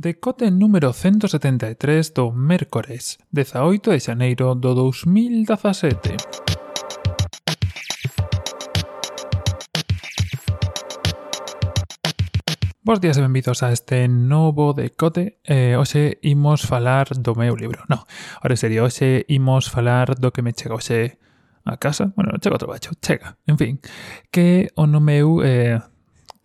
Decote número 173 do mércores 18 de xaneiro do 2017. Bos días e benvidos a este novo decote. Eh, hoxe imos falar do meu libro. No, ahora serio, hoxe imos falar do que me chega hoxe a casa. Bueno, chega o traballo, chega. En fin, que o no meu... Eh,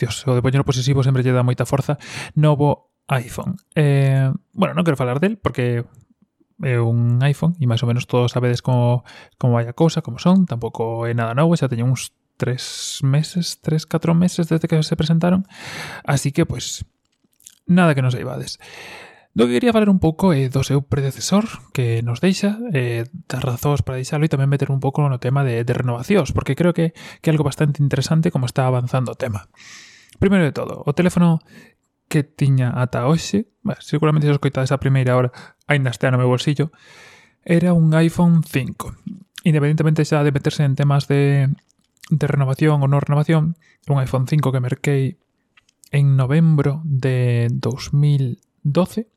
Dios, o de poñer posesivo sempre lle dá moita forza. Novo iPhone. Eh, bueno, non quero falar del porque é un iPhone e máis ou menos todos sabedes como, como vai a cousa, como son, tampouco é nada novo, xa teño uns tres meses, tres, catro meses desde que se presentaron, así que, pois, pues, nada que nos aibades. Do que quería falar un pouco é eh, do seu predecesor que nos deixa, eh, das razóns para deixalo e tamén meter un pouco no tema de, de renovacións, porque creo que, que é algo bastante interesante como está avanzando o tema. Primeiro de todo, o teléfono que tiña ata hoxe, bah, seguramente se escoitades a primeira hora, aínda estea no meu bolsillo, era un iPhone 5. Independentemente xa de meterse en temas de, de renovación ou non renovación, un iPhone 5 que merquei en novembro de 2012,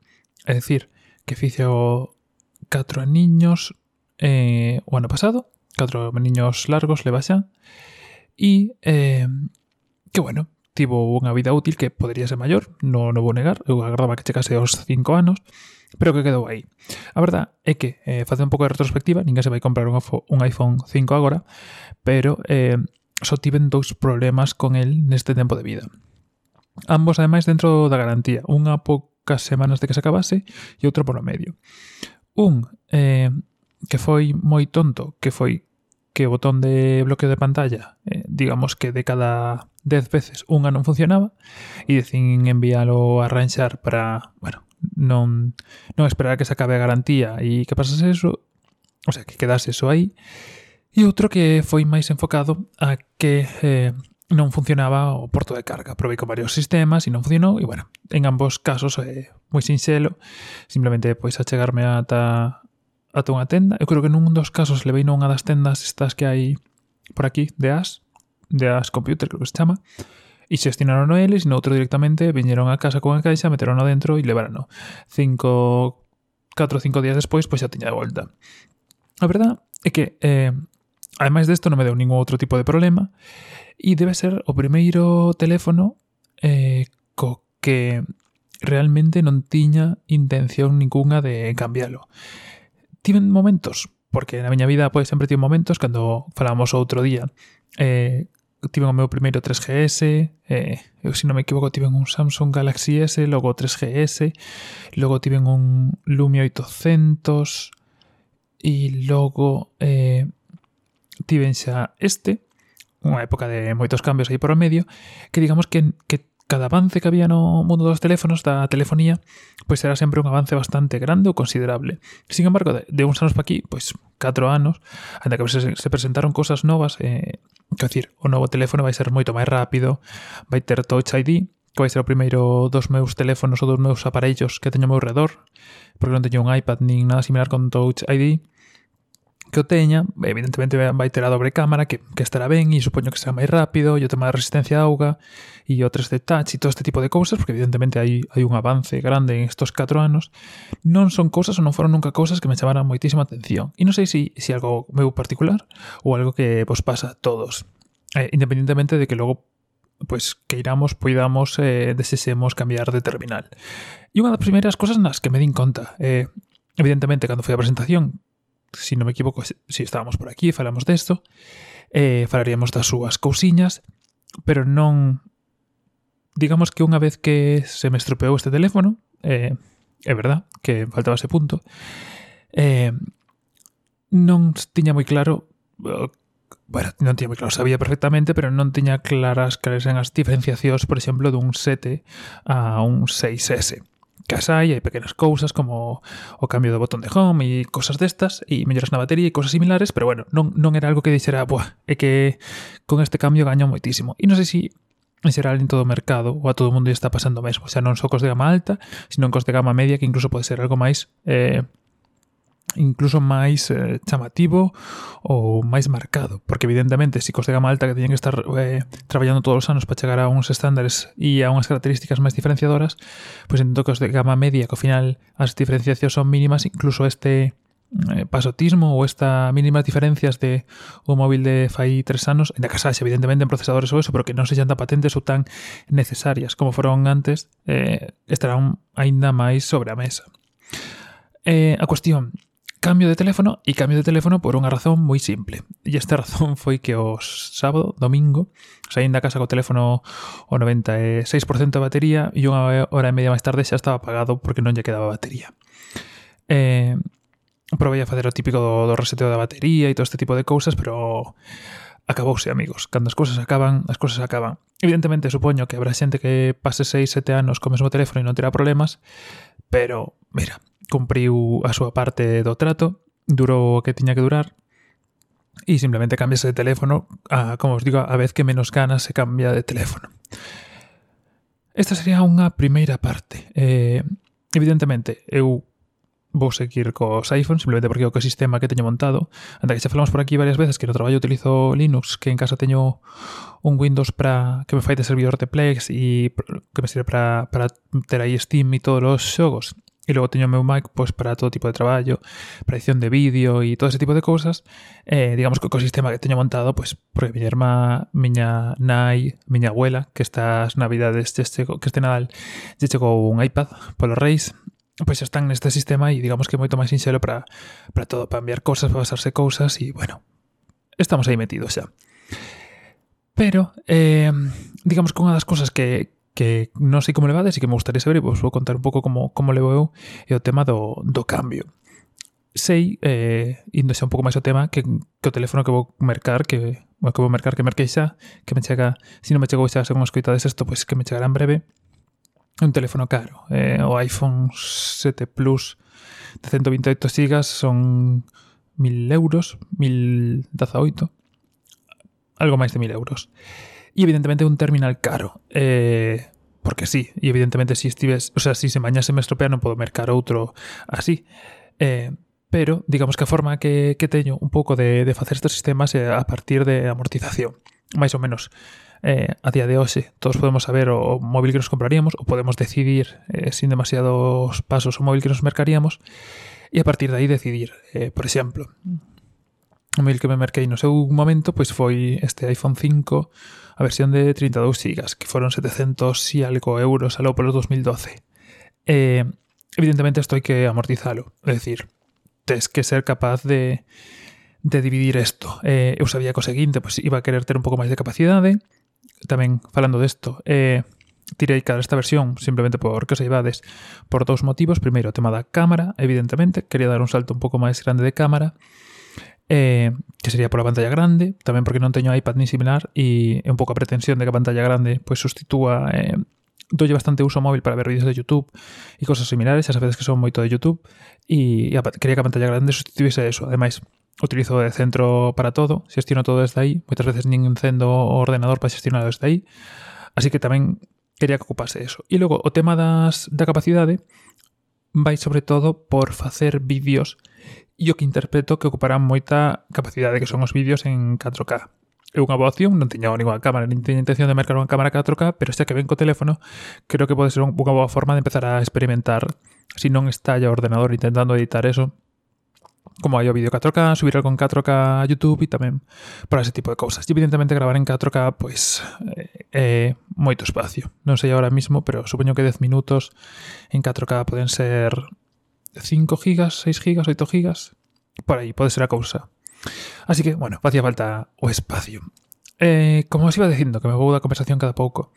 é dicir, que fixo 4 niños eh, o ano pasado, 4 niños largos le baixan, e eh, que bueno, tivo unha vida útil que podría ser maior, non, non vou negar, eu agardaba que checase aos 5 anos, pero que quedou aí. A verdad é que, eh, facendo un pouco de retrospectiva, ninguén se vai comprar un, un iPhone 5 agora, pero eh, só tiven dous problemas con el neste tempo de vida. Ambos, ademais, dentro da garantía, unha poucas semanas de que se acabase e outro polo medio. Un, eh, que foi moi tonto, que foi que o botón de bloqueo de pantalla, eh, digamos que de cada 10 veces unha non funcionaba e decín enviálo a arranxar para, bueno, non, non esperar a que se acabe a garantía e que pasase eso, o sea, que quedase eso aí. E outro que foi máis enfocado a que eh, non funcionaba o porto de carga. Probei con varios sistemas e non funcionou e, bueno, en ambos casos é eh, moi sinxelo, simplemente pois achegarme ata ata unha tenda. Eu creo que nun dos casos levei nunha das tendas estas que hai por aquí, de as, de as computer, creo que se chama, e xestionaron eles, e outro directamente viñeron a casa con a caixa, meteron dentro e levarano. Cinco, 4 ou 5 días despois, pois xa tiña de volta. A verdad é que, eh, ademais desto, non me deu ningún outro tipo de problema, e debe ser o primeiro teléfono eh, co que realmente non tiña intención ninguna de cambiálo. Tiven momentos, porque na miña vida pois sempre tive momentos cando falamos outro día. Eh, tiven o meu primeiro 3GS, eh, eu se non me equivoco tiven un Samsung Galaxy S, logo 3GS, logo tiven un Lumia 800 e logo eh, tiven este, unha época de moitos cambios aí por o medio, que digamos que cada avance que había no mundo dos teléfonos, da telefonía, pois era sempre un avance bastante grande ou considerable. Sin embargo, de, de uns anos para aquí, pois 4 anos, anda que se, se presentaron cosas novas, eh, que decir, o novo teléfono vai ser moito máis rápido, vai ter Touch ID, que vai ser o primeiro dos meus teléfonos ou dos meus aparellos que teño ao meu redor, porque non teño un iPad nin nada similar con Touch ID, que o teña, evidentemente vai ter a dobre cámara que, que estará ben e supoño que será máis rápido e o tema da resistencia a auga e o 3D touch e todo este tipo de cousas porque evidentemente hai, hai un avance grande en estos 4 anos non son cousas ou non foron nunca cousas que me chamaran moitísima atención e non sei se si, si algo meu particular ou algo que vos pasa a todos eh, independentemente de que logo pues queiramos, poidamos, eh, desexemos cambiar de terminal. E unha das primeiras cosas nas que me din conta, eh, evidentemente, cando foi a presentación, si non me equivoco, se si estábamos por aquí, falamos desto, eh, falaríamos das súas cousiñas, pero non... Digamos que unha vez que se me estropeou este teléfono, eh, é verdad que faltaba ese punto, eh, non tiña moi claro eh, bueno, non tiña moi claro, sabía perfectamente, pero non tiña claras cales eran as diferenciacións, por exemplo, dun 7 a un 6S que as hai, hai pequenas cousas como o cambio do botón de home e cosas destas, e melloras na batería e cosas similares, pero bueno, non, non era algo que dixera, buah, é que con este cambio gaño moitísimo. E non sei se en xeral en todo o mercado ou a todo o mundo está pasando o mesmo, xa non só cos de gama alta, sino cos de gama media, que incluso pode ser algo máis eh, incluso máis eh, chamativo ou máis marcado, porque evidentemente psicos de gama alta que teñen que estar eh, traballando todos os anos para chegar a uns estándares e a unhas características máis diferenciadoras, pois entendo que os de gama media, que ao final as diferenciacións son mínimas, incluso este eh, pasotismo ou esta mínimas diferencias de un móvil de fai tres anos, en a casaxe evidentemente en procesadores ou eso, pero que non sexan tan patentes ou tan necesarias como foron antes, eh, estarán aínda máis sobre a mesa. Eh, a cuestión, cambio de teléfono e cambio de teléfono por unha razón moi simple. E esta razón foi que o sábado, domingo, saín da casa co teléfono o 96% de batería e unha hora e media máis tarde xa estaba apagado porque non lle quedaba batería. Eh, provei a facer o típico do, do reseteo da batería e todo este tipo de cousas, pero acabouse, amigos. Cando as cousas acaban, as cousas acaban. Evidentemente, supoño que habrá xente que pase 6, 7 anos co mesmo teléfono e non terá problemas, pero, mira, cumpriu a súa parte do trato, durou o que tiña que durar, e simplemente cambias de teléfono, a, como os digo, a vez que menos ganas se cambia de teléfono. Esta sería unha primeira parte. Eh, evidentemente, eu vou seguir cos iPhones simplemente porque é o que sistema que teño montado. Anda que xa falamos por aquí varias veces que no traballo utilizo Linux, que en casa teño un Windows para que me fai de servidor de Plex e que me sirve para, para ter aí Steam e todos os xogos. E logo teño o meu Mac pois, para todo tipo de traballo, para edición de vídeo e todo ese tipo de cousas. Eh, digamos que o ecosistema que teño montado, pois, porque miña irmá, miña nai, miña abuela, que estas navidades, que este, que este Nadal, lle chegou un iPad polos reis, pois están neste sistema e digamos que é moito máis sinxelo para, para todo, para enviar cousas, para basarse cousas e, bueno, estamos aí metidos xa. Pero, eh, digamos que unha das cousas que, que non sei como levades e que me gustaría saber e vos vou contar un pouco como, como levo eu e o tema do, do cambio sei, eh, indo xa un pouco máis o tema, que, que o teléfono que vou mercar, que, bueno, que vou mercar, que merquei xa, que me chega, se si non me chegou xa, según escoitades isto, pois pues, que me chegará en breve, un teléfono caro. Eh, o iPhone 7 Plus de 128 GB son 1000 euros, 1018, algo máis de 1000 euros. Y evidentemente un terminal caro. Eh, porque sí, y evidentemente si estives, o sea, si se mañase me estropea non podo mercar outro así. Eh, pero digamos que a forma que, que teño un pouco de, de facer estes sistemas é a partir de amortización, máis ou menos. Eh, a día de hoxe todos podemos saber o, o móvil que nos compraríamos ou podemos decidir eh, sin demasiados pasos o móvil que nos mercaríamos e a partir de aí decidir, eh, por exemplo, o mail que me merquei no seu momento pois foi este iPhone 5 a versión de 32 GB, que foron 700 e algo euros aló polo 2012. Eh, evidentemente isto hai que amortizalo, é dicir, tes que ser capaz de, de dividir isto. Eh, eu sabía que o seguinte, pois iba a querer ter un pouco máis de capacidade, tamén falando desto, eh, tirei cada esta versión simplemente porque os llevades por dous motivos. Primeiro, o tema da cámara, evidentemente, quería dar un salto un pouco máis grande de cámara eh, que sería pola pantalla grande, tamén porque non teño iPad ni similar e é un pouco a pretensión de que a pantalla grande pois sustitúa eh, dolle bastante uso móvil para ver vídeos de YouTube e cosas similares, xa veces que son moito de YouTube e, e a, quería que a pantalla grande sustituíse eso. Ademais, utilizo de centro para todo, xestiono todo desde aí, moitas veces nin encendo o ordenador para xestionar desde aí, así que tamén quería que ocupase eso. E logo, o tema das, da capacidade vai sobre todo por facer vídeos e o que interpreto que ocuparán moita capacidade que son os vídeos en 4K. É unha boa opción, non teño ninguna cámara, nin teño intención de mercar unha cámara 4K, pero xa que ven co teléfono, creo que pode ser unha boa forma de empezar a experimentar se si non está ya o ordenador intentando editar eso, como hai o vídeo 4K, subirlo con 4K a YouTube e tamén para ese tipo de cousas. E evidentemente gravar en 4K pois é, é moito espacio. Non sei agora mismo, pero supoño que 10 minutos en 4K poden ser 5 gigas, 6 gigas, 8 gigas. Por aí, pode ser a cousa. Así que, bueno, facía falta o espacio. Eh, como os iba dicindo, que me vou da conversación cada pouco,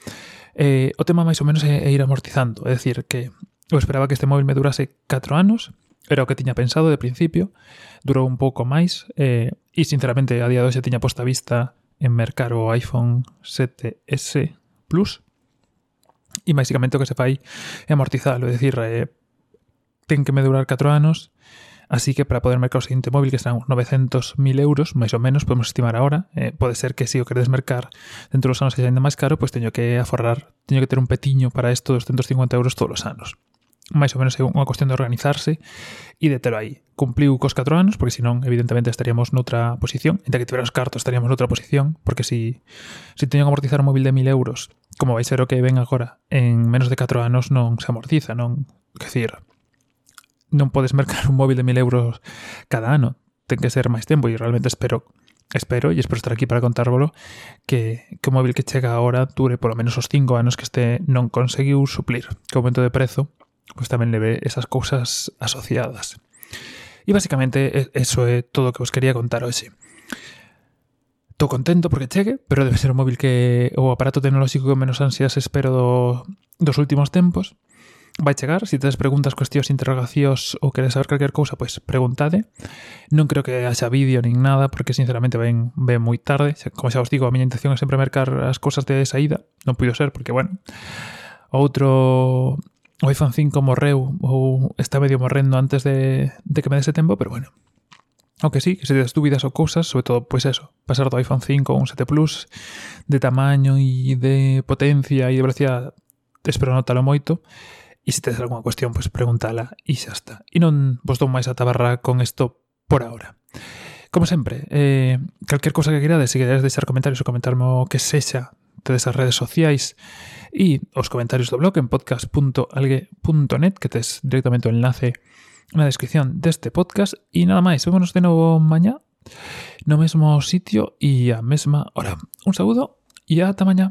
eh, o tema máis ou menos é, é ir amortizando. É decir, que eu esperaba que este móvil me durase 4 anos, era o que tiña pensado de principio, durou un pouco máis, eh, e sinceramente a día de hoxe tiña posta vista en mercar o iPhone 7S Plus, e basicamente o que se fai é amortizalo, é dicir, eh, ten que me durar 4 anos, así que para poder mercar o seguinte móvil, que serán uns 900.000 euros, máis ou menos, podemos estimar agora, eh, pode ser que se si o queredes mercar dentro dos anos que xa ainda máis caro, pois teño que aforrar, teño que ter un petiño para isto 250 euros todos os anos máis ou menos é unha cuestión de organizarse e de telo aí. Cumpliu cos 4 anos, porque senón, evidentemente, estaríamos noutra posición. Enta que tiveras os cartos, estaríamos noutra posición, porque si, si teño que amortizar un móvil de 1000 euros, como vai ser o que ven agora, en menos de 4 anos non se amortiza, non? Que decir, non podes mercar un móvil de 1000 euros cada ano. Ten que ser máis tempo e realmente espero espero, e espero estar aquí para contárvolo, que, que móvil que chega agora dure polo menos os 5 anos que este non conseguiu suplir. Que aumento de prezo pues tamén le ve esas cousas asociadas. E basicamente eso é todo que vos quería contar hoxe. Estou contento porque chegue, pero debe ser o móvil que o aparato tecnolóxico que menos ansias espero do, dos últimos tempos. vai chegar, se si tedes preguntas, cuestións, interrogacións ou queres saber calquer cousa, pois preguntade. Non creo que haxa vídeo nin nada, porque sinceramente ven, ven moi tarde. Como xa os digo, a miña intención é sempre mercar as cousas de saída. Non puido ser, porque, bueno, outro o iPhone 5 morreu ou está medio morrendo antes de, de que me dese tempo, pero bueno. Aunque sí, que se tes dúbidas ou cousas, sobre todo, pois pues eso, pasar do iPhone 5 ou un 7 Plus de tamaño e de potencia e de velocidade, espero notalo moito, e se tedes algunha cuestión, pois preguntala e xa está. E non vos dou máis a tabarra con isto por ahora. Como sempre, eh, calquer cosa que quirades, se queredes deixar comentarios ou comentarme o que sexa tedes as redes sociais e os comentarios do blog en podcast.algue.net que tes directamente o enlace na descripción deste podcast e nada máis, vémonos de novo mañá no mesmo sitio e a mesma hora. Un saúdo e ata mañá.